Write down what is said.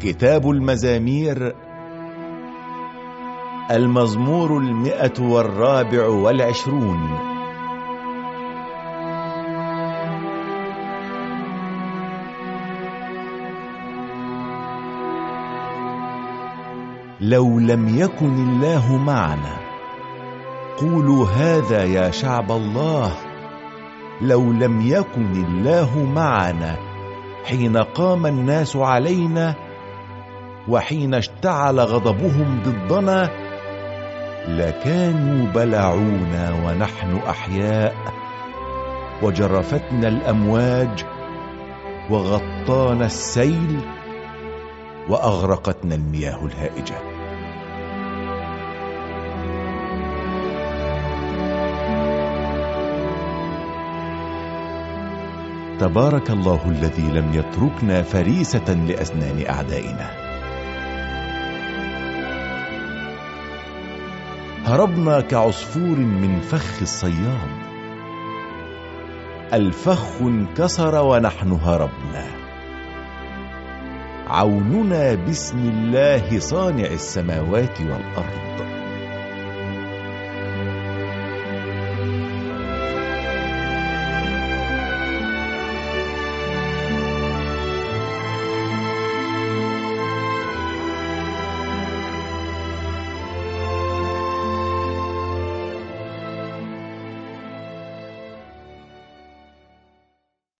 كتاب المزامير المزمور المئة والرابع والعشرون. لو لم يكن الله معنا قولوا هذا يا شعب الله. لو لم يكن الله معنا حين قام الناس علينا وحين اشتعل غضبهم ضدنا لكانوا بلعونا ونحن أحياء وجرفتنا الأمواج وغطانا السيل وأغرقتنا المياه الهائجة. تبارك الله الذي لم يتركنا فريسة لأسنان أعدائنا. هربنا كعصفور من فخ الصياد الفخ انكسر ونحن هربنا. عوننا باسم الله صانع السماوات والأرض.